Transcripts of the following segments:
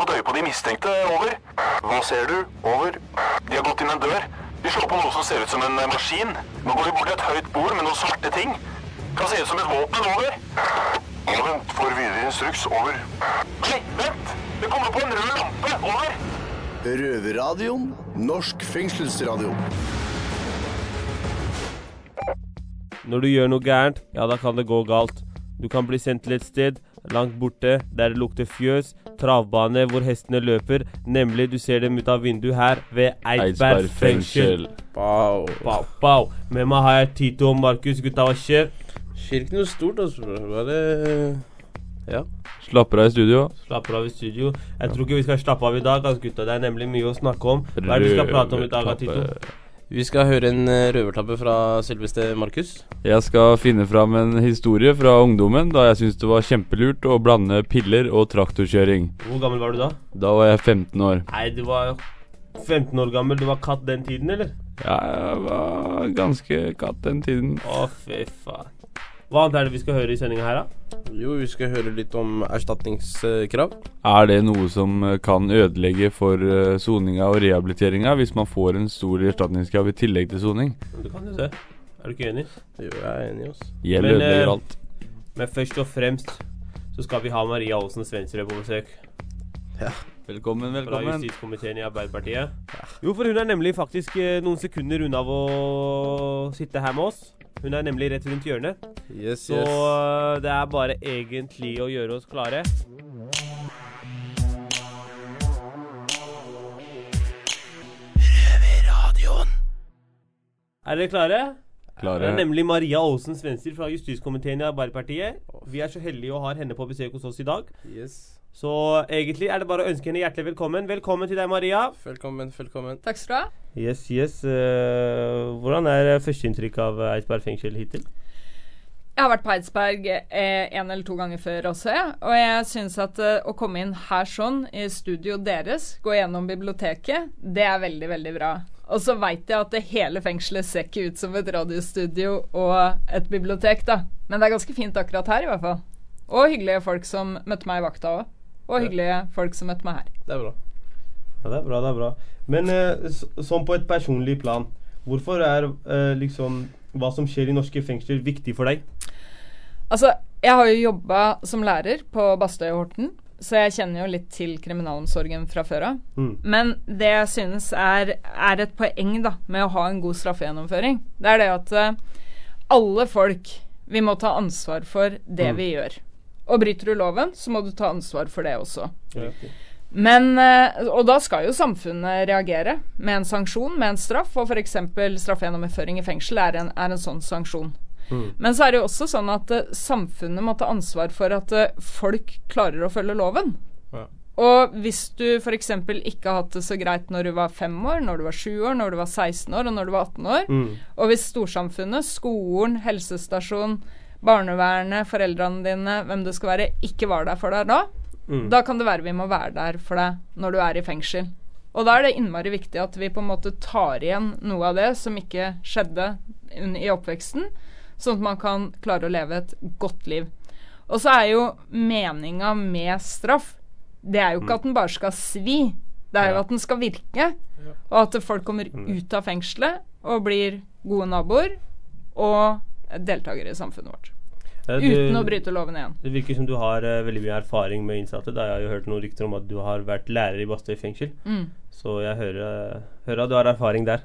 fått øye på de mistenkte. Over. Hva ser du? Over. De har gått inn en dør. De slår på noe som ser ut som en eh, maskin. Nå går de bort til et høyt bord med noen svarte ting. Kan se ut som et våpen. Over. Nå vent, får videre instruks. Over. Nei, vent! Det kommer på en rød lampe. Over. Røverradioen. Norsk fengselsradio. Når du gjør noe gærent, ja, da kan det gå galt. Du kan bli sendt til et sted langt borte der det lukter fjøs, travbane hvor hestene løper, nemlig du ser dem ut av vinduet her ved Eidsberg fengsel. Pau, Pow, pow. Med meg har jeg Tito og Markus, gutta hva skjer? Skjer ikke noe stort, altså. Bare Ja. Slapper av i studio. Slapper av i studio. Jeg tror ikke vi skal slappe av i dag, altså, gutta. Det er nemlig mye å snakke om. Hva er det vi skal prate om i dag, Tito? Vi skal høre en eh, røvertabbe fra selveste Markus. Jeg skal finne fram en historie fra ungdommen da jeg syntes det var kjempelurt å blande piller og traktorkjøring. Hvor gammel var du da? Da var jeg 15 år. Nei, du var 15 år gammel. Du var katt den tiden, eller? Ja, jeg var ganske katt den tiden. Å, fy faen. Hva annet er det vi skal høre i sendinga her, da? Jo, vi skal høre litt om erstatningskrav. Er det noe som eh, kan ødelegge for eh, soninga og rehabiliteringa hvis man får en stor erstatningskrav i tillegg til soning? Du kan jo se. Er du ikke enig? Jo, jeg er enig, ass. Gjeld Men, ødelegger eh, alt. Men først og fremst så skal vi ha Maria Aasen Svensrud på besøk. Ja. Velkommen, velkommen. Fra justiskomiteen i Arbeiderpartiet. Jo, for hun er nemlig faktisk noen sekunder unna å sitte her med oss. Hun er nemlig rett rundt hjørnet. Yes, Så yes. eh, det er bare egentlig å gjøre oss klare. Er dere klare? Klare. Det er nemlig Maria Aasen Svendsen fra justiskomiteen i Arbeiderpartiet. Vi er så heldige å ha henne på besøk hos oss i dag. yes. Så egentlig er det bare å ønske henne hjertelig velkommen. Velkommen til deg, Maria. Velkommen, velkommen. Takk skal du ha. Yes, yes. eh, hvordan er førsteinntrykket av Eidsberg fengsel hittil? Jeg har vært på Eidsberg eh, en eller to ganger før også. Og jeg syns at eh, å komme inn her sånn, i studio deres, gå gjennom biblioteket, det er veldig, veldig bra. Og så veit jeg at det hele fengselet ser ikke ut som et radiostudio og et bibliotek, da. Men det er ganske fint akkurat her, i hvert fall. Og hyggelige folk som møtte meg i vakta òg. Og hyggelige folk som møtte meg her. Det er bra. Ja, det er bra, det er bra. Men eh, sånn på et personlig plan, hvorfor er eh, liksom hva som skjer i norske fengsler, viktig for deg? Altså, jeg har jo jobba som lærer på Bastøy og Horten, så jeg kjenner jo litt til kriminalomsorgen fra før av. Mm. Men det jeg synes er, er et poeng da, med å ha en god straffegjennomføring, det er det at eh, alle folk Vi må ta ansvar for det Mm. vi gjør. Og bryter du loven, så må du ta ansvar for det også. Riktig. Men, eh, Og da skal jo samfunnet reagere med en sanksjon, med en straff. Og f.eks. straffegjennomføring i fengsel er en, er en sånn sanksjon. Mm. Men så er det jo også sånn at uh, samfunnet må ta ansvar for at uh, folk klarer å følge loven. Ja. Og hvis du f.eks. ikke har hatt det så greit når du var fem år, når du var sju år, når du var 16 år og når du var 18 år, Mm. og hvis storsamfunnet, skolen, helsestasjon, barnevernet, foreldrene dine, hvem det skal være, ikke var der for deg da, Mm. da kan det være vi må være der for deg når du er i fengsel. Og da er det innmari viktig at vi på en måte tar igjen noe av det som ikke skjedde i oppveksten, sånn at man kan klare å leve et godt liv. Og så er jo meninga med straff Det er jo ikke at den bare skal svi, det er jo at den skal virke. Og at folk kommer ut av fengselet og blir gode naboer og deltakere i samfunnet vårt. Ja, du- Uten å bryte loven igjen. Det virker som du har uh, veldig mye erfaring med innsatte. Da jeg har jo hørt noen rykter om at du har vært lærer i Bastøy fengsel. Mm. Så jeg hører, eh, hører at du har erfaring der.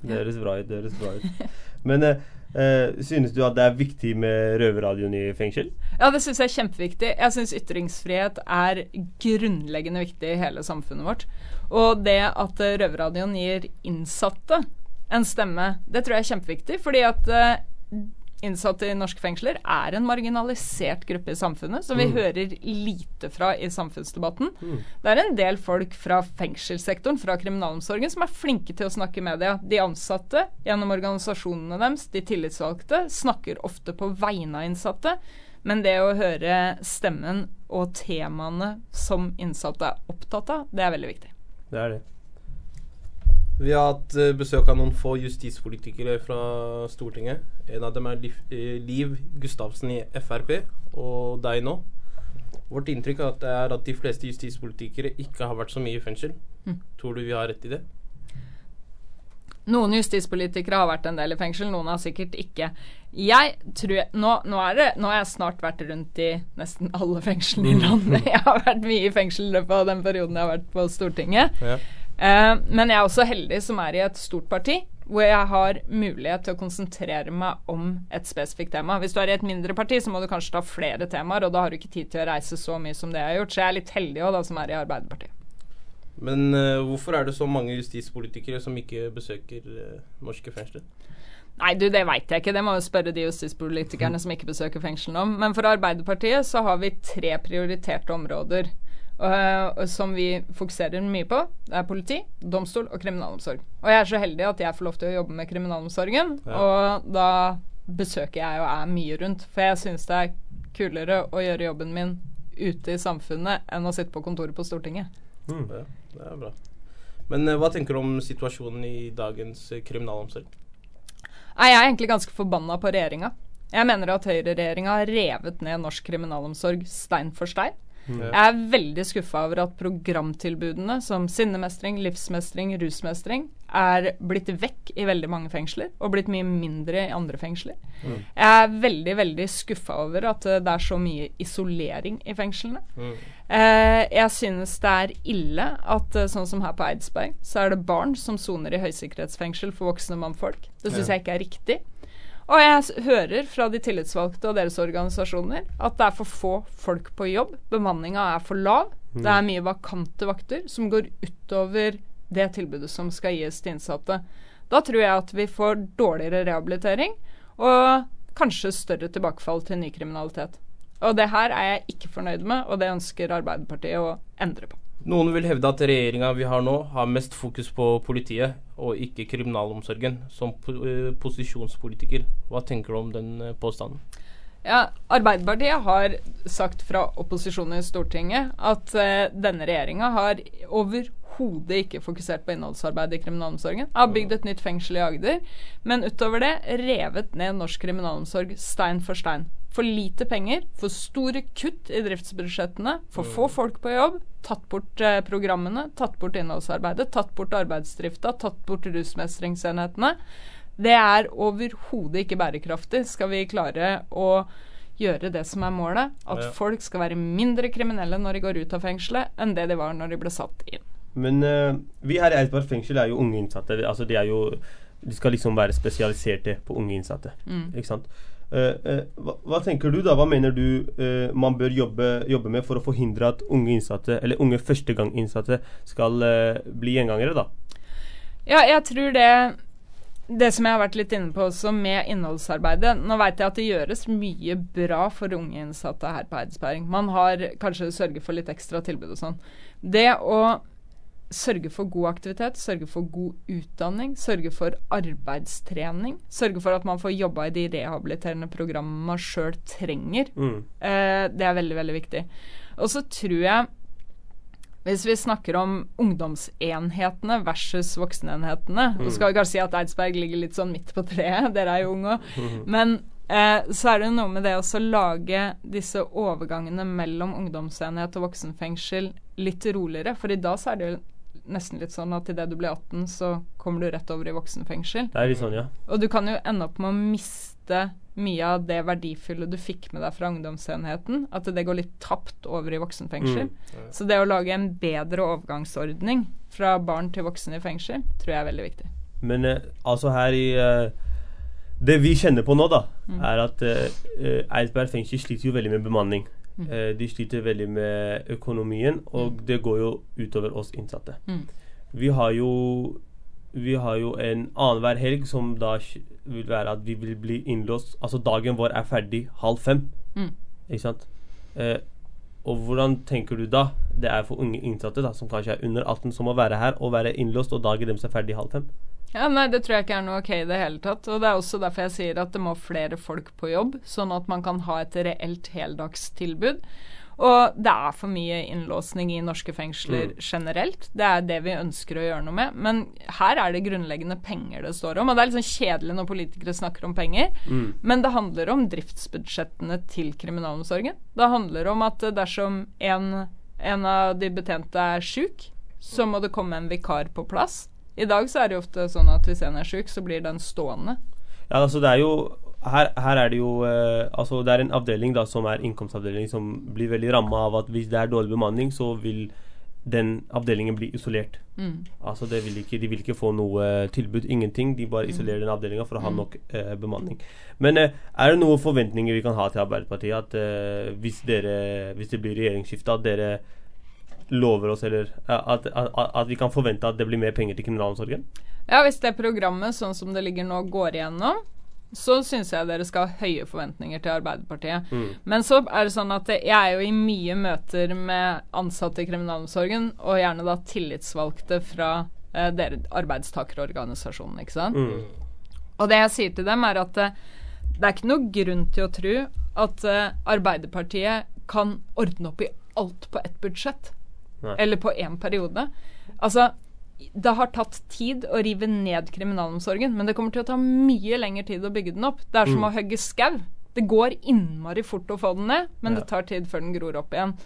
Det høres bra ut. det høres bra ut. Men uh, uh, synes du at det er viktig med røverradioen i fengsel? Ja, det syns jeg er kjempeviktig. Jeg syns ytringsfrihet er grunnleggende viktig i hele samfunnet vårt. Og det at Røverradioen gir innsatte en stemme, det tror jeg er kjempeviktig. Fordi at innsatte i norske fengsler er en marginalisert gruppe i samfunnet, som vi hører lite fra i samfunnsdebatten. Det er en del folk fra fengselssektoren, fra kriminalomsorgen, som er flinke til å snakke i media. De ansatte, gjennom organisasjonene deres, de tillitsvalgte, snakker ofte på vegne av innsatte. Men det å høre stemmen og temaene som innsatte er opptatt av, det er veldig viktig. Det er det. Vi har hatt eh, besøk av noen få justispolitikere fra Stortinget. En av dem er Liv, eh, Gustavsen i Frp, og deg nå. Vårt inntrykk er at, de fleste justispolitikere ikke har vært så mye i fengsel. Mm. Tror du vi har rett i det? Noen justispolitikere har vært en del i fengsel, noen har sikkert ikke. Jeg tror Nå, nå, det, nå har jeg snart vært rundt i nesten alle fengslene i landet. Jeg har vært mye i fengsel av den perioden jeg har vært på Stortinget. Ja. Eh, men jeg er også heldig som er i et stort parti, hvor jeg har mulighet til å konsentrere meg om et spesifikt tema. Hvis du er i et mindre parti, så må du kanskje ta flere temaer, og da har du ikke tid til å reise så mye som det jeg har gjort. Så jeg er litt heldig òg, da, som er i Arbeiderpartiet. Men eh, hvorfor er det så mange justispolitikere som ikke besøker eh, norske fengsler? Nei, du, det veit jeg ikke. Det må jo spørre de justispolitikerne som ikke besøker fengslene om. Men for Arbeiderpartiet så har vi tre prioriterte områder øh, som vi fokuserer mye på. Det er politi, domstol og kriminalomsorg. Og jeg er så heldig at jeg får lov til å jobbe med kriminalomsorgen, Ja. og da besøker jeg og er mye rundt. For jeg syns det er kulere å gjøre jobben min ute i samfunnet enn å sitte på kontoret på Stortinget. Ja, det er bra. Men uh, hva tenker du om situasjonen i dagens uh, kriminalomsorg? Nei, jeg er egentlig ganske forbanna på regjeringa. Jeg mener at høyreregjeringa har revet ned norsk kriminalomsorg stein for stein. Jeg er veldig skuffa over at programtilbudene som sinnemestring, livsmestring, rusmestring er blitt vekk i veldig mange fengsler, og blitt mye mindre i andre fengsler. Jeg er veldig, veldig skuffa over at eh, det er så mye isolering i fengslene. Eh, jeg synes det er ille at eh, sånn som her på Eidsberg, så er det barn som soner i høysikkerhetsfengsel for voksne mannfolk. Det syns jeg ikke er riktig. Og jeg hører fra de tillitsvalgte og deres organisasjoner at det er for få folk på jobb. Bemanninga er for lav. Det er mye vakante vakter som går utover det tilbudet som skal gis til innsatte. Da tror jeg at vi får dårligere rehabilitering og kanskje større tilbakefall til ny kriminalitet. Og det her er jeg ikke fornøyd med, og det ønsker Arbeiderpartiet å endre på. Noen vil hevde at regjeringa vi har nå, har mest fokus på politiet og ikke kriminalomsorgen. Som eh, posisjonspolitiker, hva tenker du om den eh, påstanden? Ja, Arbeiderpartiet har sagt fra opposisjonen i Stortinget at uh, denne regjeringa har overhodet ikke fokusert på innholdsarbeid i kriminalomsorgen. Har bygd et nytt fengsel i Agder, men utover det revet ned norsk kriminalomsorg stein for stein. For lite penger, for store kutt i driftsbudsjettene, for få folk på jobb, tatt bort eh, programmene, tatt bort innholdsarbeidet, tatt bort arbeidsdrifta, tatt bort rusmestringsenhetene. Det er overhodet ikke bærekraftig. Skal vi klare å gjøre det som er målet, at Ja. folk skal være mindre kriminelle når de går ut av fengselet, enn det de var når de ble satt inn. Men uh, vi her i Eidsberg fengsel er jo unge innsatte. Altså De er jo De skal liksom være spesialiserte på unge innsatte. Ikke sant? Eh, eh, hva, hva tenker du da? Hva mener du uh, man bør jobbe, jobbe med for å forhindre at unge innsatte, eller unge førstegangsinnsatte, skal uh, bli gjengangere, da? Ja, jeg tror det det som jeg har vært litt inne på også med innholdsarbeidet Nå vet jeg at det gjøres mye bra for unge innsatte her på Eidsberg. Man har kanskje sørget for litt ekstra tilbud og sånn. Det å sørge for god aktivitet, sørge for god utdanning, sørge for arbeidstrening, sørge for at man får jobba i de rehabiliterende programmene man sjøl trenger, Mm. Eh, det er veldig, veldig viktig. Og så tror jeg hvis vi snakker om ungdomsenhetene versus voksenenhetene Nå skal vi kanskje si at Eidsberg ligger litt sånn midt på treet, dere er jo unge òg. Men eh, så er det noe med det å lage disse overgangene mellom ungdomsenhet og voksenfengsel litt roligere. For i dag så er det jo nesten litt sånn at idet du blir 18, så kommer du rett over i voksenfengsel. Det er litt sånn, ja. Og du kan jo ende opp med å miste mye av det verdifulle du fikk med deg fra ungdomsenheten. At det går litt tapt over i voksenfengsel. Mm. Så det å lage en bedre overgangsordning fra barn til voksen i fengsel, tror jeg er veldig viktig. Men eh, altså her i eh, Det vi kjenner på nå, da, er at eh, eh, Eidsberg fengsel sliter jo veldig med bemanning. Eh, de sliter veldig med økonomien, og det går jo utover oss innsatte. Mm. Vi har jo vi har jo en annenhver helg som da vil være at vi vil bli innlåst Altså dagen vår er ferdig halv fem. Mm. Ikke sant? Eh, og hvordan tenker du da det er for unge innsatte da som kanskje er under 18, som må være her og være innlåst, og dagen deres er ferdig halv fem? Ja, nei, Det tror jeg ikke er noe ok i det hele tatt. Og Det er også derfor jeg sier at det må flere folk på jobb, sånn at man kan ha et reelt heldagstilbud. Og det er for mye innlåsning i norske fengsler Mm. generelt. Det er det vi ønsker å gjøre noe med. Men her er det grunnleggende penger det står om. Og det er litt sånn kjedelig når politikere snakker om penger. Mm. Men det handler om driftsbudsjettene til kriminalomsorgen. Det handler om at dersom en, en av de betjente er sjuk, så må det komme en vikar på plass. I dag så er det jo ofte sånn at hvis en er sjuk, så blir den stående. Ja, altså det er jo her, her er det jo eh, Altså det er en avdeling da som er innkomstavdeling som blir veldig ramma av at hvis det er dårlig bemanning, så vil den avdelingen bli isolert. Mm. Altså det vil ikke, De vil ikke få noe tilbud, ingenting. De bare isolerer den avdelinga for å ha nok eh, bemanning. Men eh, er det noen forventninger vi kan ha til Arbeiderpartiet? At eh, hvis, dere, hvis det blir regjeringsskifte, at dere lover oss, eller at, at, at vi kan forvente at det blir mer penger til kriminalomsorgen? Ja, hvis det programmet sånn som det ligger nå går igjennom, så syns jeg dere skal ha høye forventninger til Arbeiderpartiet. Mm. Men så er det sånn at jeg er jo i mye møter med ansatte i kriminalomsorgen, og gjerne da tillitsvalgte fra eh, dere arbeidstakerorganisasjonen, ikke sant. Mm. Og det jeg sier til dem, er at eh, det er ikke noe grunn til å tro at eh, Arbeiderpartiet kan ordne opp i alt på ett budsjett. Nei. Eller på én periode. Altså, det har tatt tid å rive ned kriminalomsorgen, men det kommer til å ta mye lengre tid å bygge den opp. Det er som å hogge skau. Det går innmari fort å få den ned, men Ja. det tar tid før den gror opp igjen.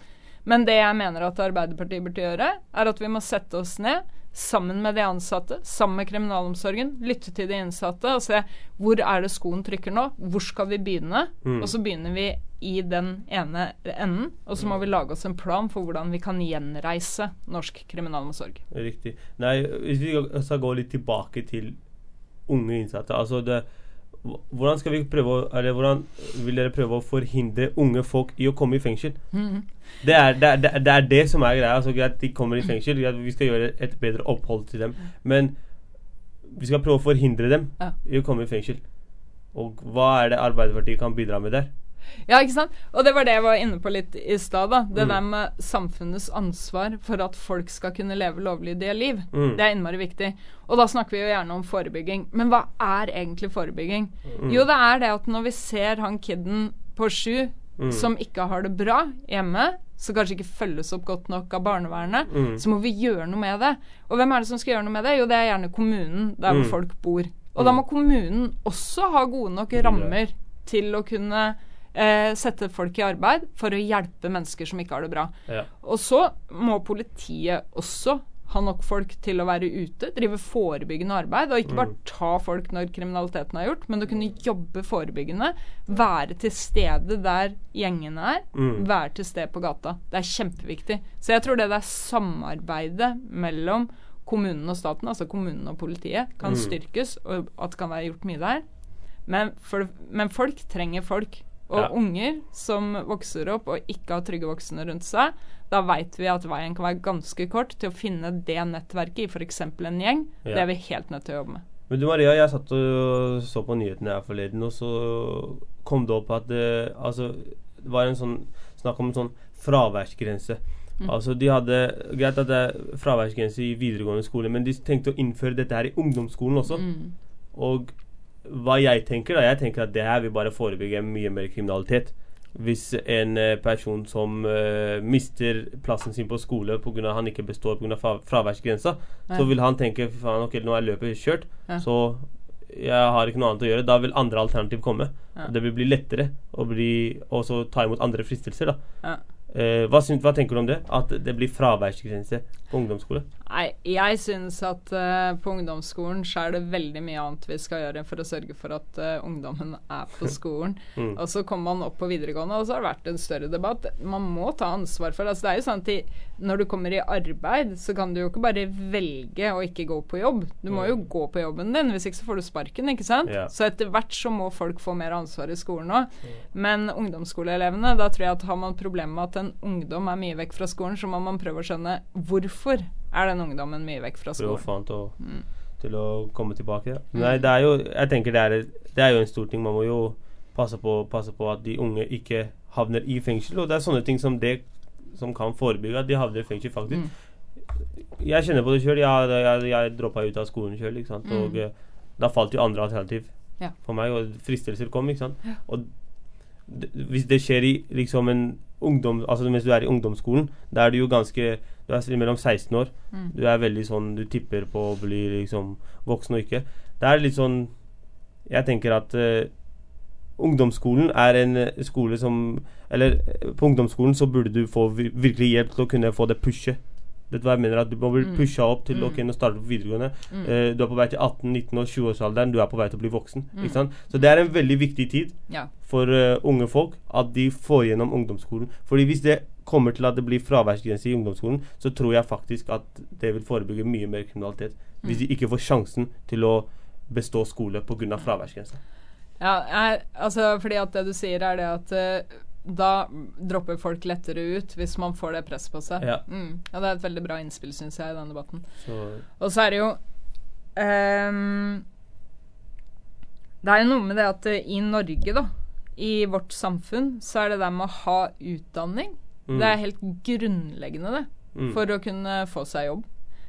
Men det jeg mener at Arbeiderpartiet burde gjøre, er at vi må sette oss ned sammen med de ansatte, sammen med kriminalomsorgen, lytte til de innsatte og se hvor er det skoen trykker nå, hvor skal vi begynne? Mm. Og så begynner vi i den ene enden, og så må vi lage oss en plan for hvordan vi kan gjenreise norsk kriminalomsorg. Riktig. Nei, hvis vi skal gå litt tilbake til unge innsatte altså det, Hvordan skal vi prøve å Eller hvordan vil dere prøve å forhindre unge folk i å komme i fengsel? Det, er, det, er, det, er, det er det som er greia. Altså, greit, de kommer i fengsel, greit, vi skal gjøre et bedre opphold til dem. Men vi skal prøve å forhindre dem Ja. i å komme i fengsel. Og hva er det Arbeiderpartiet kan bidra med der? Ja, ikke sant? Og det var det jeg var inne på litt i stad. da. Det Mm. der med samfunnets ansvar for at folk skal kunne leve lovlydige liv. Mm. Det er innmari viktig. Og da snakker vi jo gjerne om forebygging. Men hva er egentlig forebygging? Mm. Jo, det er det at når vi ser han kiden på sju Mm. som ikke har det bra hjemme, som kanskje ikke følges opp godt nok av barnevernet, Mm. så må vi gjøre noe med det. Og hvem er det som skal gjøre noe med det? Jo, det er gjerne kommunen der hvor Mm. folk bor. Og da må kommunen også ha gode nok rammer til å kunne eh, sette folk i arbeid for å hjelpe mennesker som ikke har det bra. Ja. Og så må politiet også ha nok folk til å være ute, drive forebyggende arbeid, og ikke bare ta folk når kriminaliteten er gjort, men å kunne jobbe forebyggende, være til stede der gjengene er, Mm. være til stede på gata. Det er kjempeviktig. Så jeg tror det der samarbeidet mellom kommunen og staten, altså kommunen og politiet, kan Mm. styrkes, og at det kan være gjort mye der. Men, for, men folk trenger folk. Og Ja. unger som vokser opp og ikke har trygge voksne rundt seg, da veit vi at veien kan være ganske kort til å finne det nettverket i f.eks. en gjeng. Ja. Det er vi helt nødt til å jobbe med. Men du Maria, jeg satt og så på nyhetene her forleden, og så kom det opp at det, altså, det var en sånn snakk om en sånn fraværsgrense. Altså de hadde Greit at det er fraværsgrense i videregående skole, men de tenkte å innføre dette her i ungdomsskolen også. Og hva jeg tenker, da Jeg tenker at det her vil bare forebygge mye mer kriminalitet. Hvis en eh, person som uh, mister plassen sin på skole pga. han ikke består pga. fraværsgrensa, ja. så vil han tenke "Fy faen, ok, nå er løpet kjørt, Ja. så jeg har ikke noe annet å gjøre. Da vil andre alternativ komme. Ja. Det vil bli lettere å bli, også ta imot andre fristelser. da Ja. Eh, hva, synes, hva tenker du om det? At det blir fraværsgrense på ungdomsskole? Nei, jeg syns at uh, på ungdomsskolen så er det veldig mye annet vi skal gjøre for å sørge for at uh, ungdommen er på skolen. Mm. Og så kommer man opp på videregående, og så har det vært en større debatt. Man må ta ansvar for altså Det er jo sånn at de, når du kommer i arbeid, så kan du jo ikke bare velge å ikke gå på jobb. Du må jo gå på jobben din, hvis ikke så får du sparken, ikke sant? Yeah. Så etter hvert så må folk få mer ansvar i skolen òg. Men ungdomsskoleelevene, da tror jeg at har man problemer med at en ungdom er mye vekk fra skolen, så må man prøve å skjønne hvorfor er den ungdommen mye vekk fra skolen. få han til å, Mm. til å komme tilbake. Ja. Nei, det er jo Jeg tenker det er, det er jo en stor ting. Man må jo passe på, passe på at de unge ikke havner i fengsel. Og det er sånne ting som det som kan forebygge at de havner i fengsel, faktisk. Mm. Jeg kjenner på det sjøl. Jeg, jeg, jeg droppa ut av skolen sjøl, ikke. Og Mm. eh, da falt jo andre alternativ Ja. for meg, og fristelser kom, ikke sant. Og Hvis det skjer i liksom en ungdom Altså mens du er i ungdomsskolen, da er du jo ganske Du er mellom 16 år. Mm. Du er veldig sånn Du tipper på å bli liksom voksen og ikke. Det er litt sånn Jeg tenker at uh, ungdomsskolen er en eh, skole som Eller eh, på ungdomsskolen så burde du få virkelig hjelp til å kunne få det pushet. Er hva jeg mener? At du må bli Mm. pusha opp til å Mm. kunne starte på videregående. Mm. Uh, du er på vei til 18-, 19- og 20-årsalderen. Du er på vei til å bli voksen. Mm. Ikke sant? Så det er en veldig viktig tid Ja. for uh, unge folk at de får gjennom ungdomsskolen. Fordi hvis det kommer til at det blir fraværsgrense i ungdomsskolen, så tror jeg faktisk at det vil forebygge mye mer kriminalitet. Hvis de ikke får sjansen til å bestå skole pga. fraværsgrensa. Ja, jeg, altså fordi at det du sier er det at eh, da dropper folk lettere ut hvis man får det presset på seg. Ja. Mm. ja, det er et veldig bra innspill, syns jeg, i den debatten. Så Og så er det jo um, Det er jo noe med det at eh, i Norge, da, i vårt samfunn, så er det der med å ha utdanning Mm. Det er helt grunnleggende, det, Mm. for å kunne få seg jobb.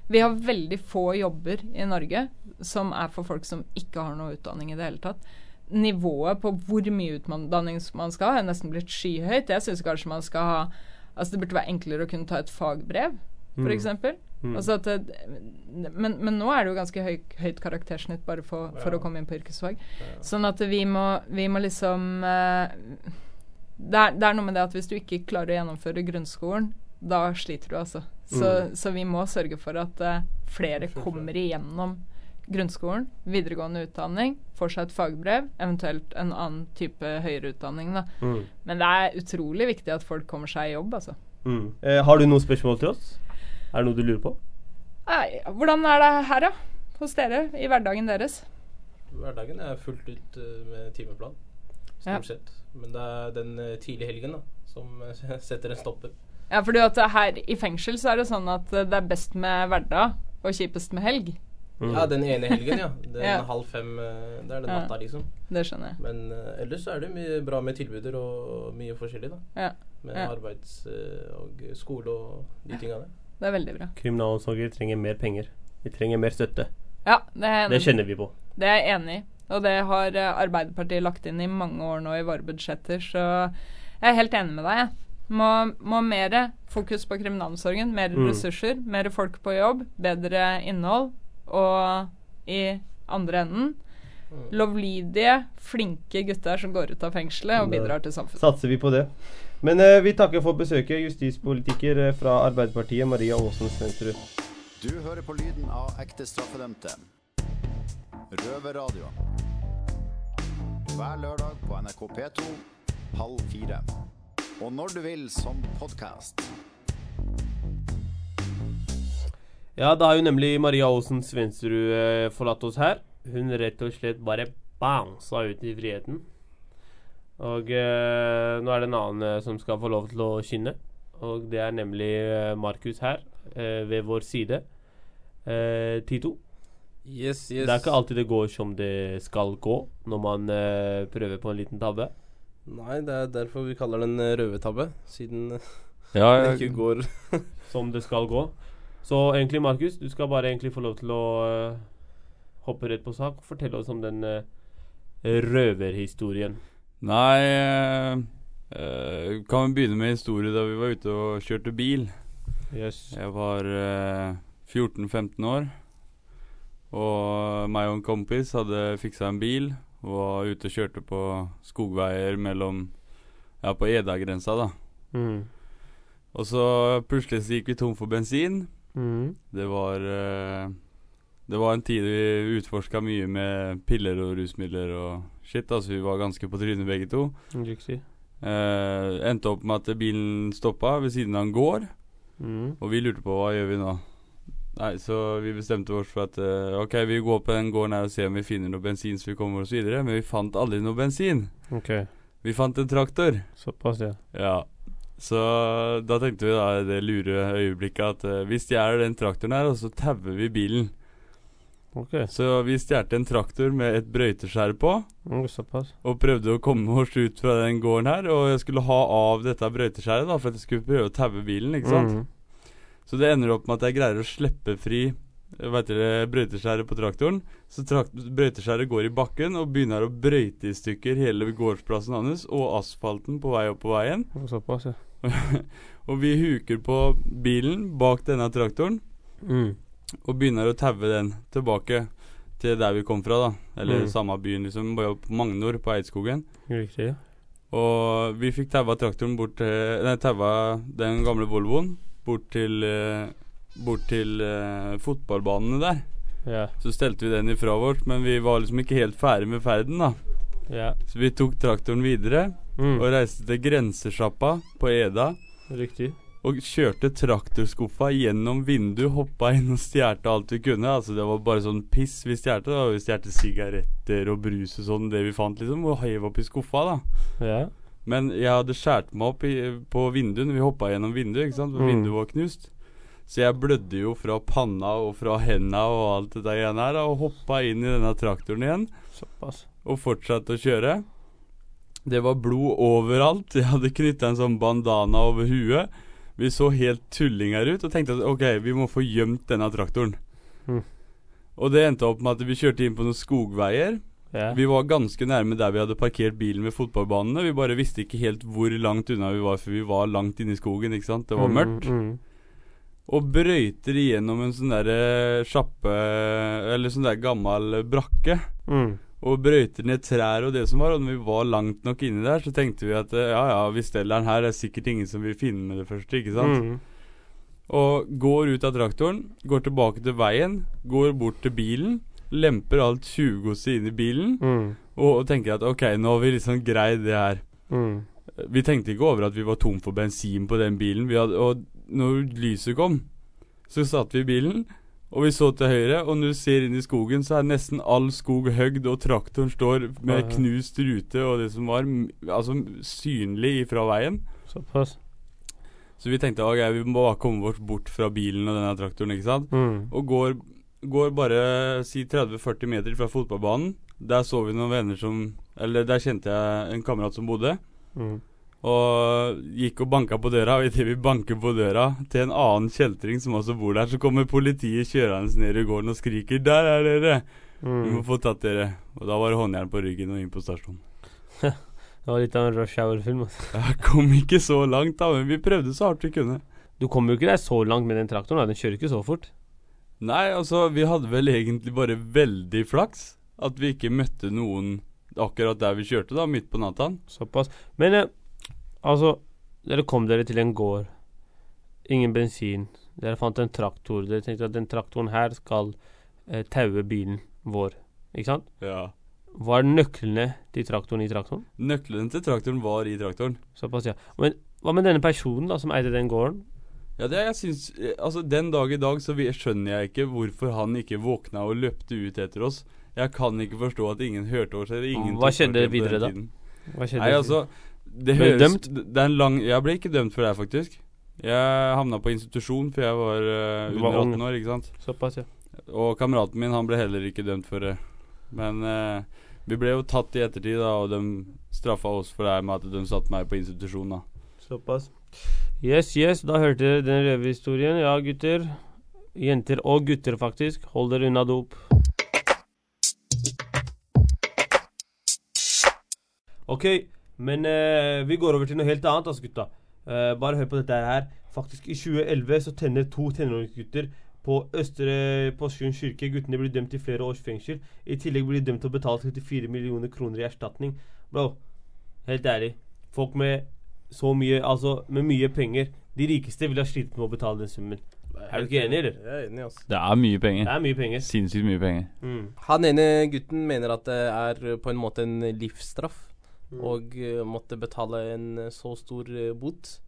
Vi har veldig få jobber i Norge som er for folk som ikke har noe utdanning i det hele tatt. Nivået på hvor mye utdanning man skal ha, er nesten blitt skyhøyt. Jeg syns kanskje man skal ha Altså det burde være enklere å kunne ta et fagbrev, Mm. f.eks. eksempel Mm. Altså at men, men nå er det jo ganske høy, høyt karaktersnitt bare for, for Ja. å komme inn på yrkesfag. Sånn at vi må, vi må liksom eh, det, er, det er noe med det at hvis du ikke klarer å gjennomføre grunnskolen, da sliter du, altså. Så, så vi må sørge for at uh, flere kommer igjennom grunnskolen, videregående utdanning, får seg et fagbrev, eventuelt en annen type høyere utdanning, da. Mm. Men det er utrolig viktig at folk kommer seg i jobb, altså. Mm. Eh, har du noen spørsmål til oss? Er det noe du lurer på? Nei, hvordan er det her, da? Hos dere? I hverdagen deres? Hverdagen er fullt ut eh, med timeplan, Ja. stort sett. Men det er den uh, tidlige helgen da, som eh, setter en stopper. Ja, fordi at her i fengsel så er det sånn at eh, det er best med hverdag og kjipest med helg. Mm. Ja, den ene helgen, ja. Den Ja. halv fem, eh, det er den Ja. natta, liksom. Det skjønner jeg. Men uh, ellers så er det mye bra med tilbuder og mye forskjellig, da. Ja, Med Ja. arbeids- eh, og skole og de tinga der. det er veldig bra. Kriminalomsorgen trenger mer penger. Vi trenger mer støtte. Ja, det er, Det kjenner vi på. det er jeg enig i. Og det har Arbeiderpartiet lagt inn i mange år nå i våre budsjetter, så jeg er helt enig med deg. jeg. Må, må mer fokus på kriminalomsorgen, mer Mm. ressurser, mer folk på jobb, bedre innhold. Og i andre enden lovlydige, flinke gutter som går ut av fengselet og bidrar til samfunnet. Satser vi på det. Men eh, vi takker for besøket, justispolitiker eh, fra Arbeiderpartiet, Maria Aasen Svendsrud. Du hører på lyden av ekte straffedømte. Røverradio. Hver lørdag på NRK P2 halv fire. Og når du vil som podkast. Ja, da har jo nemlig Maria Aasen Svendsrud eh, forlatt oss her. Hun rett og slett bare bounsa ut i friheten. Og eh, nå er det en annen eh, som skal få lov til å skinne. Og det er nemlig eh, Markus her, eh, ved vår side. Eh, Tito, Yes, yes. det er ikke alltid det går som det skal gå når man eh, prøver på en liten tabbe. Nei, det er derfor vi kaller den eh, røvertabbe. Siden Ja, det jeg, ikke går Som det skal gå. Så egentlig, Markus, du skal bare egentlig få lov til å uh, hoppe rett på sak og fortelle oss om den uh, røverhistorien. Nei eh, Kan vi begynne med historie da vi var ute og kjørte bil. Yes. Jeg var eh, 14-15 år. Og meg og en kompis hadde fiksa en bil og var ute og kjørte på skogveier mellom Ja, på Eda-grensa, da. Mm. Og så plutselig så gikk vi tom for bensin. Mm. Det var eh, Det var en tid vi utforska mye med piller og rusmidler og shit. Altså vi var ganske på trynet begge to. Riktig. Eh, endte opp med at bilen stoppa ved siden av en gård. Mm. Og vi lurte på hva gjør vi nå. Nei, Så vi bestemte oss for at uh, ok, vi går på den gården her og ser om vi finner noe bensin så vi kommer oss videre. Men vi fant aldri noe bensin. OK. Vi fant en traktor. Såpass, ja. Ja. Så da tenkte vi da i det lure øyeblikket at eh, vi stjeler den traktoren her, og så tauer vi bilen. Okay. Så vi stjal en traktor med et brøyteskjær på. Mm. Og prøvde å komme oss ut fra den gården her. Og jeg skulle ha av dette brøyteskjæret da for at jeg skulle prøve å taue bilen. ikke sant? Mm. Så det ender opp med at jeg greier å slippe fri brøyteskjæret på traktoren. Så trakt brøyteskjæret går i bakken og begynner å brøyte i stykker hele gårdsplassen hans og asfalten på vei opp på veien. Såpass, ja. Og vi huker på bilen bak denne traktoren Mm. og begynner å taue den tilbake til der vi kom fra, da. Eller Mm. samme byen, liksom. På Magnor, på Eidskogen. Riktig. ja. Og vi fikk taua traktoren bort til Nei, taua den gamle Volvoen bort til eh, Bort til uh, fotballbanene der. Yeah. Så stelte vi den ifra vårt, men vi var liksom ikke helt ferdig med ferden, da. Yeah. Så vi tok traktoren videre Mm. og reiste til grensesjappa på Eda. Riktig. Og kjørte traktorskuffa gjennom vinduet, hoppa inn og stjerte alt vi kunne. Altså Det var bare sånn piss vi da Vi stjerte sigaretter og brus og sånn, det vi fant, liksom. Og heiv opp i skuffa, da. Yeah. Men jeg hadde skåret meg opp i, på vinduet når vi hoppa gjennom vinduet, ikke sant. For Mm. vinduet var knust. Så jeg blødde jo fra panna og fra henda og alt det der greiene her. Og hoppa inn i denne traktoren igjen Såpass. og fortsatte å kjøre. Det var blod overalt. Jeg hadde knytta en sånn bandana over huet. Vi så helt tullinger ut og tenkte at ok, vi må få gjemt denne traktoren. Mm. Og det endte opp med at vi kjørte inn på noen skogveier. Yeah. Vi var ganske nærme der vi hadde parkert bilen ved fotballbanene. Vi bare visste ikke helt hvor langt unna vi var, for vi var langt inne i skogen. ikke sant? Det var Mm, mørkt. Mm. Og brøyter igjennom en sånn derre sjappe Eller sånn der gammel brakke. Mm. Og brøyter ned trær og det som var. Og når vi var langt nok inni der, så tenkte vi at eh, ja ja, vi steller den her. Det er sikkert ingen som vil finne med det første, ikke sant? Mm. Og går ut av traktoren, går tilbake til veien, går bort til bilen, lemper alt tjuvgodset inn i bilen, Mm. og, og tenker at ok, nå har vi liksom greid det her. Mm. Vi tenkte ikke over at vi var tom for bensin på den bilen. Vi hadde, og når lyset kom, så satt vi i bilen, og vi så til høyre. Og når du ser inn i skogen, så er nesten all skog høgd, og traktoren står med knust rute og det som var altså synlig fra veien. Såpass. Så vi tenkte okay, vi må bare komme oss bort fra bilen og denne traktoren, ikke sant. Mm. Og går, går bare si 30-40 meter fra fotballbanen. Der så vi noen venner som Eller der kjente jeg en kamerat som bodde. Mm. Og gikk og banka på døra, og idet vi banker på døra til en annen kjeltring som også bor der, så kommer politiet kjørende ned i gården og skriker 'Der er dere! Vi må Mm. få tatt dere.' Og da var det håndjern på ryggen og inn på stasjonen. Det var litt av en rush hour-film. Altså. Jeg kom ikke så langt, da, men vi prøvde så hardt vi kunne. Du kommer jo ikke deg så langt med den traktoren. Da. Den kjører ikke så fort. Nei, altså, vi hadde vel egentlig bare veldig flaks. At vi ikke møtte noen akkurat der vi kjørte, da, midt på natta. Såpass. Men eh, altså Dere kom dere til en gård. Ingen bensin. Dere fant en traktor. Dere tenkte at den traktoren her skal eh, taue bilen vår. Ikke sant? Ja. Var nøklene til traktoren i traktoren? Nøklene til traktoren var i traktoren. Såpass, ja. Men hva med denne personen da som eide den gården? Ja, det jeg syns eh, Altså, den dag i dag så vi- skjønner jeg ikke hvorfor han ikke våkna og løpte ut etter oss. Jeg kan ikke forstå at ingen hørte oss, eller ingen Hva skjedde videre da? Hva skjedde? Nei, altså Det Ble høres dømt? Det er en lang Jeg ble ikke dømt for det, faktisk. Jeg havna på institusjon, for jeg var uh, under 18 år, ikke sant. Såpass, ja. Og kameraten min, han ble heller ikke dømt for det. Men uh, vi ble jo tatt i ettertid, da, og de straffa oss for det her med at de satte meg på institusjon, da. Såpass. Yes, yes, da hørte dere den røverhistorien. Ja, gutter. Jenter og gutter, faktisk. Hold dere unna dop. OK, men uh, vi går over til noe helt annet, altså, gutta. Uh, bare hør på dette her. Faktisk, i 2011 så tenner to tenåringsgutter på Østre Porsgrunn kirke. Guttene blir dømt til flere års fengsel. I tillegg blir de dømt til å betale 34 millioner kroner i erstatning. Bro, helt ærlig. Folk med så mye Altså, med mye penger. De rikeste ville ha slitt med å betale den summen. Er du ikke enig, eller? Jeg er enig, altså. Det er mye Det penger. er mye penger. Sinnssykt mye penger. Mm. Han ene gutten mener at det er på en måte en livsstraff. Mm. Og eh, måtte betale en eh, så stor eh, bot.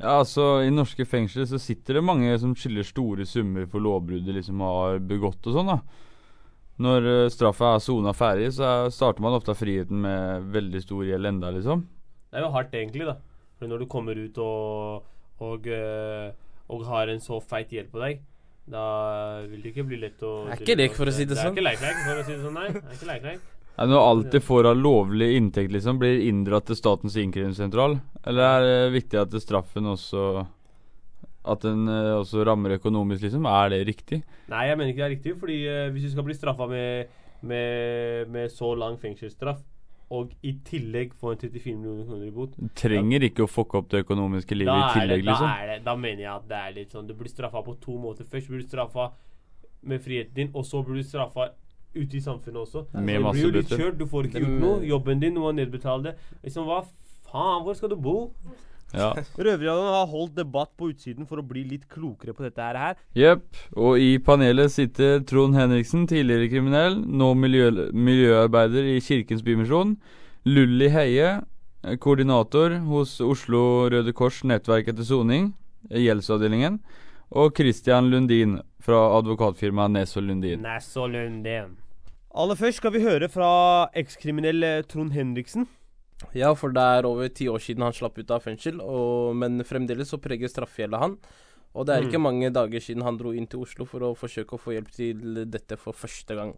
Ja, altså, i norske fengsler så sitter det mange som skylder store summer for lovbrudd de liksom har begått og sånn, da. Når uh, straffa er sona ferdig, så er, starter man ofte av friheten med veldig stor gjeld enda, liksom. Det er jo hardt, egentlig, da. For når du kommer ut og, og, og har en så feit gjeld på deg, da vil det ikke bli lett å Det er ikke lek, for å si det sånn. Det er ikke lek-lek, for å si det sånn, nei. Det er ikke lek-lek. Er det noe alt de får av lovlig inntekt, liksom, blir inndratt til Statens innkrevingssentral? Eller er det viktig at straffen også at den eh, også rammer økonomisk, liksom? Er det riktig? Nei, jeg mener ikke det er riktig, fordi uh, hvis du skal bli straffa med, med, med så lang fengselsstraff, og i tillegg få en 34 millioner kroner i bot Trenger ikke å fucke opp det økonomiske livet i tillegg, det, da, liksom? det, da mener jeg at det er litt sånn Du blir straffa på to måter. Først blir du straffa med friheten din, og så blir du straffa ute i samfunnet også. Med det masse blir jo litt kjørt. Du får ikke gjort noe. Jobben din, må nedbetale det. Liksom, hva faen, hvor skal du bo? Ja. Røverradioen har holdt debatt på utsiden for å bli litt klokere på dette her. Jepp. Og i panelet sitter Trond Henriksen, tidligere kriminell, nå miljø, miljøarbeider i Kirkens Bymisjon. Lulli Heie, koordinator hos Oslo Røde Kors nettverk etter soning, gjeldsavdelingen. Og Christian Lundin fra advokatfirmaet Nes og Lundin. Nes og Lundin. Aller først skal vi høre fra ekskriminell eh, Trond Henriksen. Ja, for det er over ti år siden han slapp ut av fengsel, og, men fremdeles så preger straffegjelda han. Og det er ikke mange dager siden han dro inn til Oslo for å forsøke å få hjelp til dette for første gang.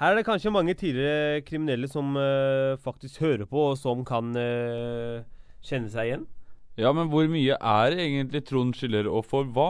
Her er det kanskje mange tidligere kriminelle som uh, faktisk hører på, og som kan uh, kjenne seg igjen. Ja, men hvor mye er egentlig Trond skylder, og for hva?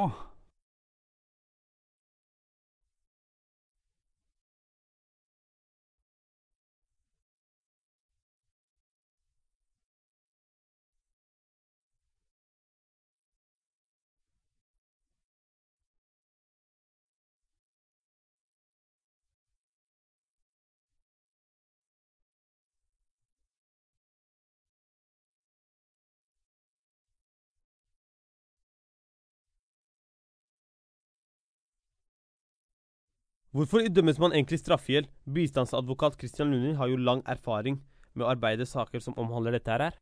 Hvorfor idømmes man egentlig straffegjeld? Bistandsadvokat Christian Lundin har jo lang erfaring med å arbeide saker som omhandler dette her.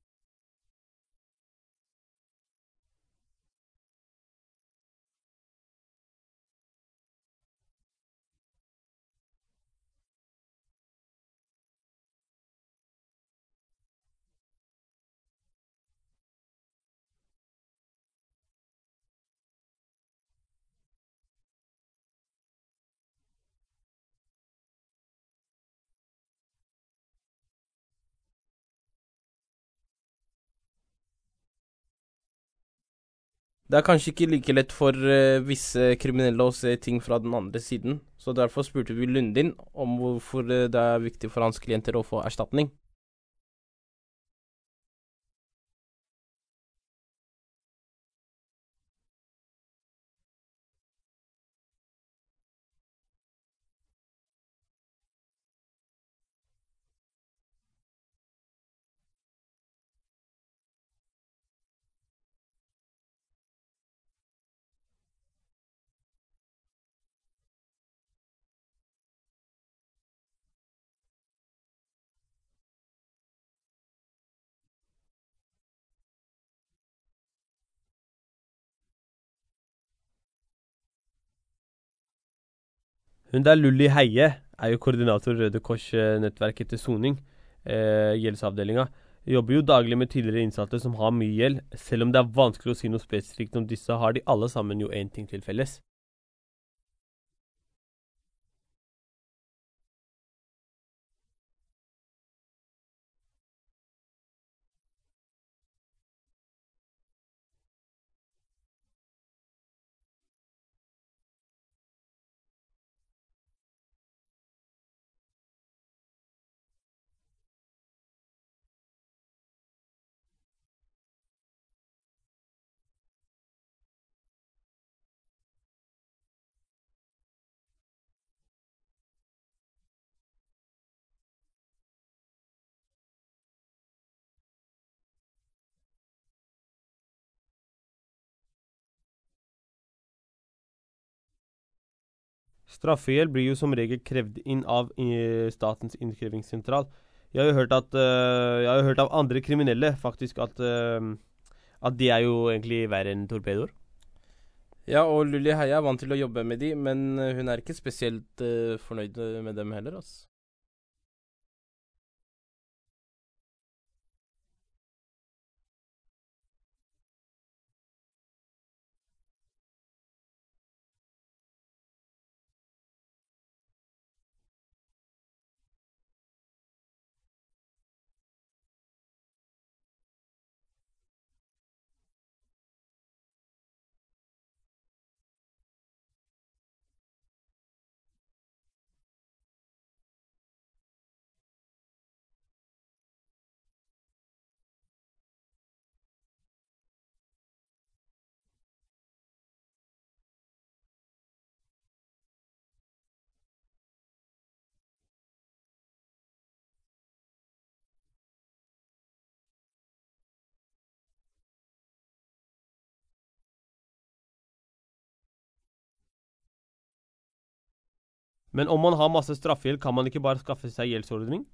Det er kanskje ikke like lett for uh, visse kriminelle å se ting fra den andre siden, så derfor spurte vi Lundin om hvorfor eh, det er viktig for hans klienter å få erstatning. Hun der Lulli Heie er jo koordinator Røde Kors-nettverket til soning, eh, gjeldsavdelinga. Jobber jo daglig med tidligere innsatte som har mye gjeld. Selv om det er vanskelig å si noe spesifikt om disse, har de alle sammen jo én ting til felles. Straffegjeld blir jo som regel krevd inn av Statens innkrevingssentral. Jeg har jo hørt at uh, Jeg har hørt av andre kriminelle faktisk at uh, At de er jo egentlig verre enn torpedoer. Ja, og Lulli Heia er vant til å jobbe med de, men hun er ikke spesielt uh, fornøyd med dem heller, altså. Men om man har masse straffegjeld, kan man ikke bare skaffe seg gjeldsordning?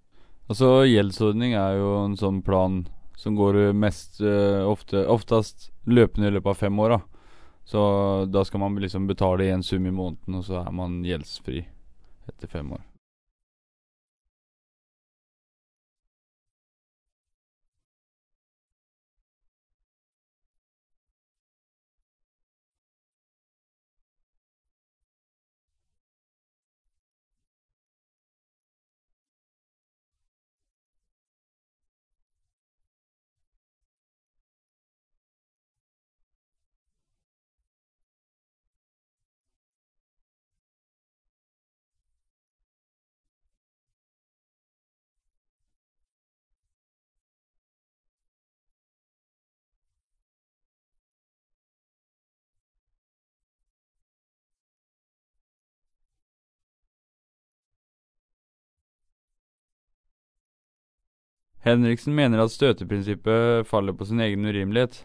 Altså, gjeldsordning er jo en sånn plan som går mest uh, ofte Oftest løpende i løpet av fem år, da. Så da skal man liksom betale en sum i måneden, og så er man gjeldsfri etter fem år. Henriksen mener at støteprinsippet faller på sin egen urimelighet.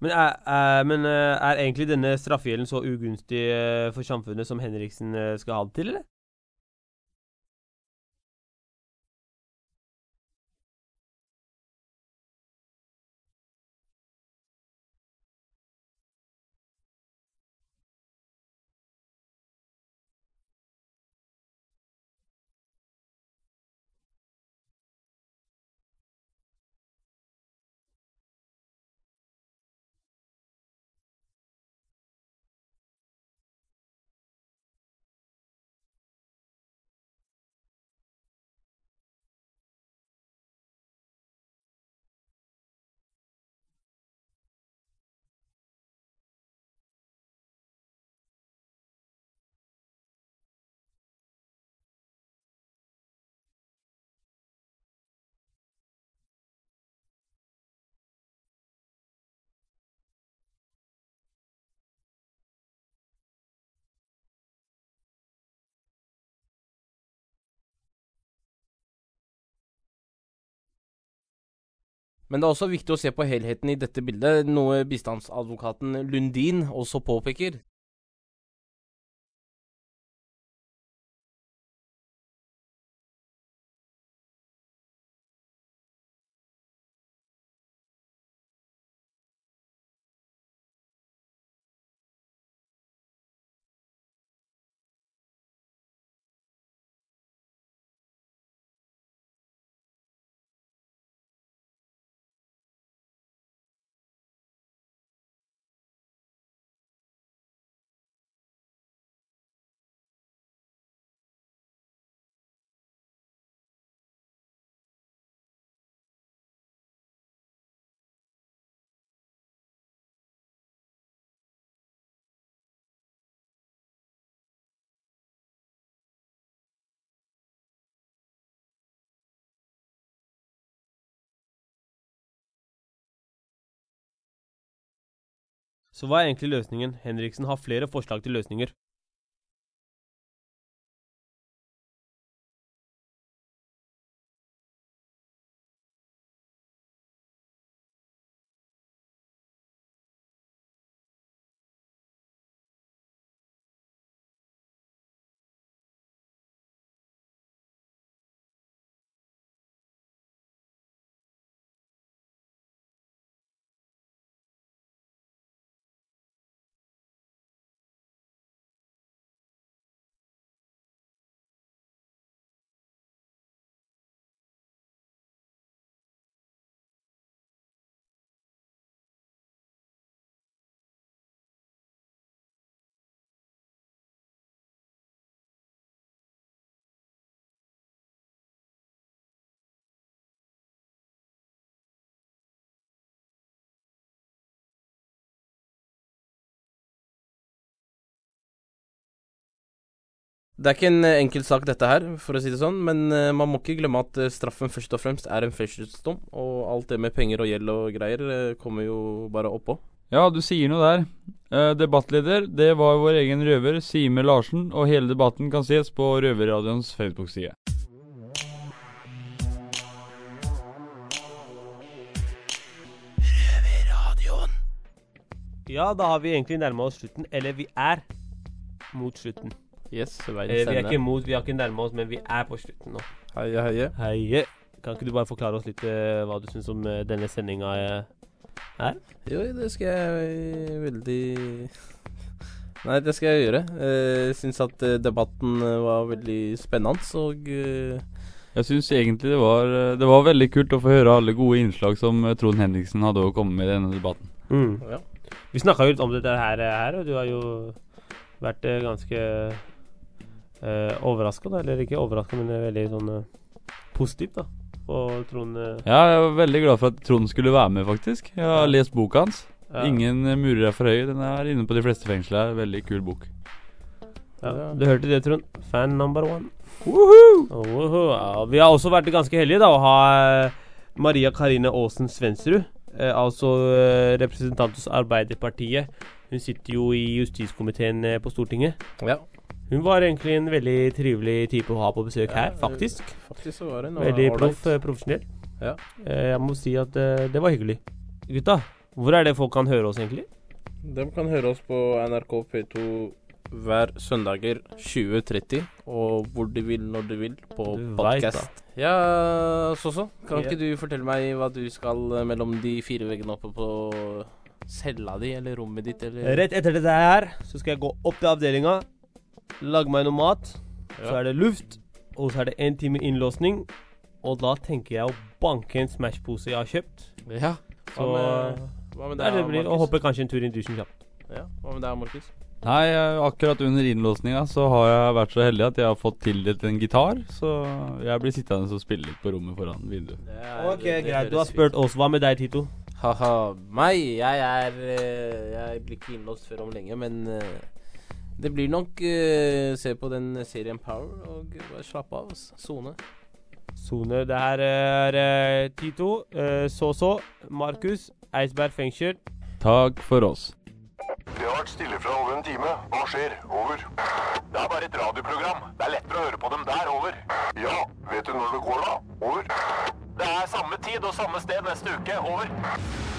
Men er, er, men eh, er egentlig denne straffegjelden så ugunstig eh, for samfunnet som Henriksen eh, skal ha det til, eller? Men det er også viktig å se på helheten i dette bildet, noe bistandsadvokaten Lundin også påpeker. Så hva er egentlig løsningen? Henriksen har flere forslag til løsninger. Det er ikke en eh, enkel sak, dette her, for å si det sånn, men eh, man må ikke glemme at eh, straffen først og fremst er en fengselsdom, og alt det med penger og gjeld og greier kommer jo bare oppå. Ja, du sier noe der. Eh, debattleder, det var vår egen røver, Sime Larsen, og hele debatten kan ses på Røverradioens Facebook-side. Ja, da har vi egentlig nærma oss slutten. Eller vi er mot slutten. Yes, Eh, verdens vi er ikke imot, vi har ikke nærma oss, men vi er på slutten nå. Heie, heie. Heie. Kan ikke du bare forklare oss litt eh, hva du syns om eh, denne sendinga er? Jo, det skal jeg eh, veldig Nei, det skal jeg gjøre. Jeg syns at eh, debatten eh, var veldig spennende, og eh, Jeg syns egentlig det var, eh, det var veldig kult å få høre alle gode innslag som eh, Trond Henriksen hadde å komme med i denne debatten. ja. Vi snakka jo litt om dette her, eh, her, og du har jo vært eh, ganske uh, overraska, eller ikke overraska, men eh, veldig sånn eh, positiv, da. På Trond eh, Ja, jeg var veldig glad for at Trond skulle være med, faktisk. Jeg har lest boka hans. ja. Ingen eh, murer er for høye. Den er inne på de fleste fengsler. Veldig kul bok. Ja, du hørte det, Trond. Fan number one. Woho! Ja, vi har også vært ganske heldige da å ha eh, Maria Karine Aasen Svensrud. Eh, altså eh, representant hos Arbeiderpartiet. Hun sitter jo i justiskomiteen eh, på Stortinget. ja. Hun var egentlig en veldig trivelig type å ha på besøk her, faktisk. Faktisk så var hun Veldig proff, eh, profesjonell. Ja. Eh, jeg må si at eh, det var hyggelig. Gutta, hvor er det folk kan høre oss, egentlig? De kan høre oss på NRK P2 hver søndager 20.30, og hvor de vil, når de vil, på podkast. Ja, Soso, kan Ja. ikke du fortelle meg hva du skal mellom de fire veggene oppe på cella di, eller rommet ditt, eller Rett etter dette her så skal jeg gå opp til avdelinga, lage meg noe mat. Så er det luft, og så er det én time innlåsning. Og da tenker jeg å banke en Smash-pose jeg har kjøpt. Ja. Så Hva med, hva med det, det blir, og hoppe kanskje en tur i dusjen kjapt. Ja, hva med deg, Markus? Nei, akkurat under innlåsninga så har jeg vært så heldig at jeg har fått tildelt en gitar. Så jeg blir sittende og spille litt på rommet foran vinduet. Ok, greit. Du har spurt oss. Hva med deg, Tito? Ha-ha. Meg? Jeg er eh, Jeg blir ikke innlåst før om lenge, men eh, det blir nok uh, se på den serien Power og bare slappe av. ass. Sone. Sone. Det her er eh, Tito, uh, Så-Så, Markus, Eidsberg fengsel. Takk for oss. Det har vært stille fra over en time. Hva skjer? Over. Det er bare et radioprogram. Det er lettere å høre på dem der. Over. Ja, vet du når det går da? Over. Det er samme tid og samme sted neste uke. Over.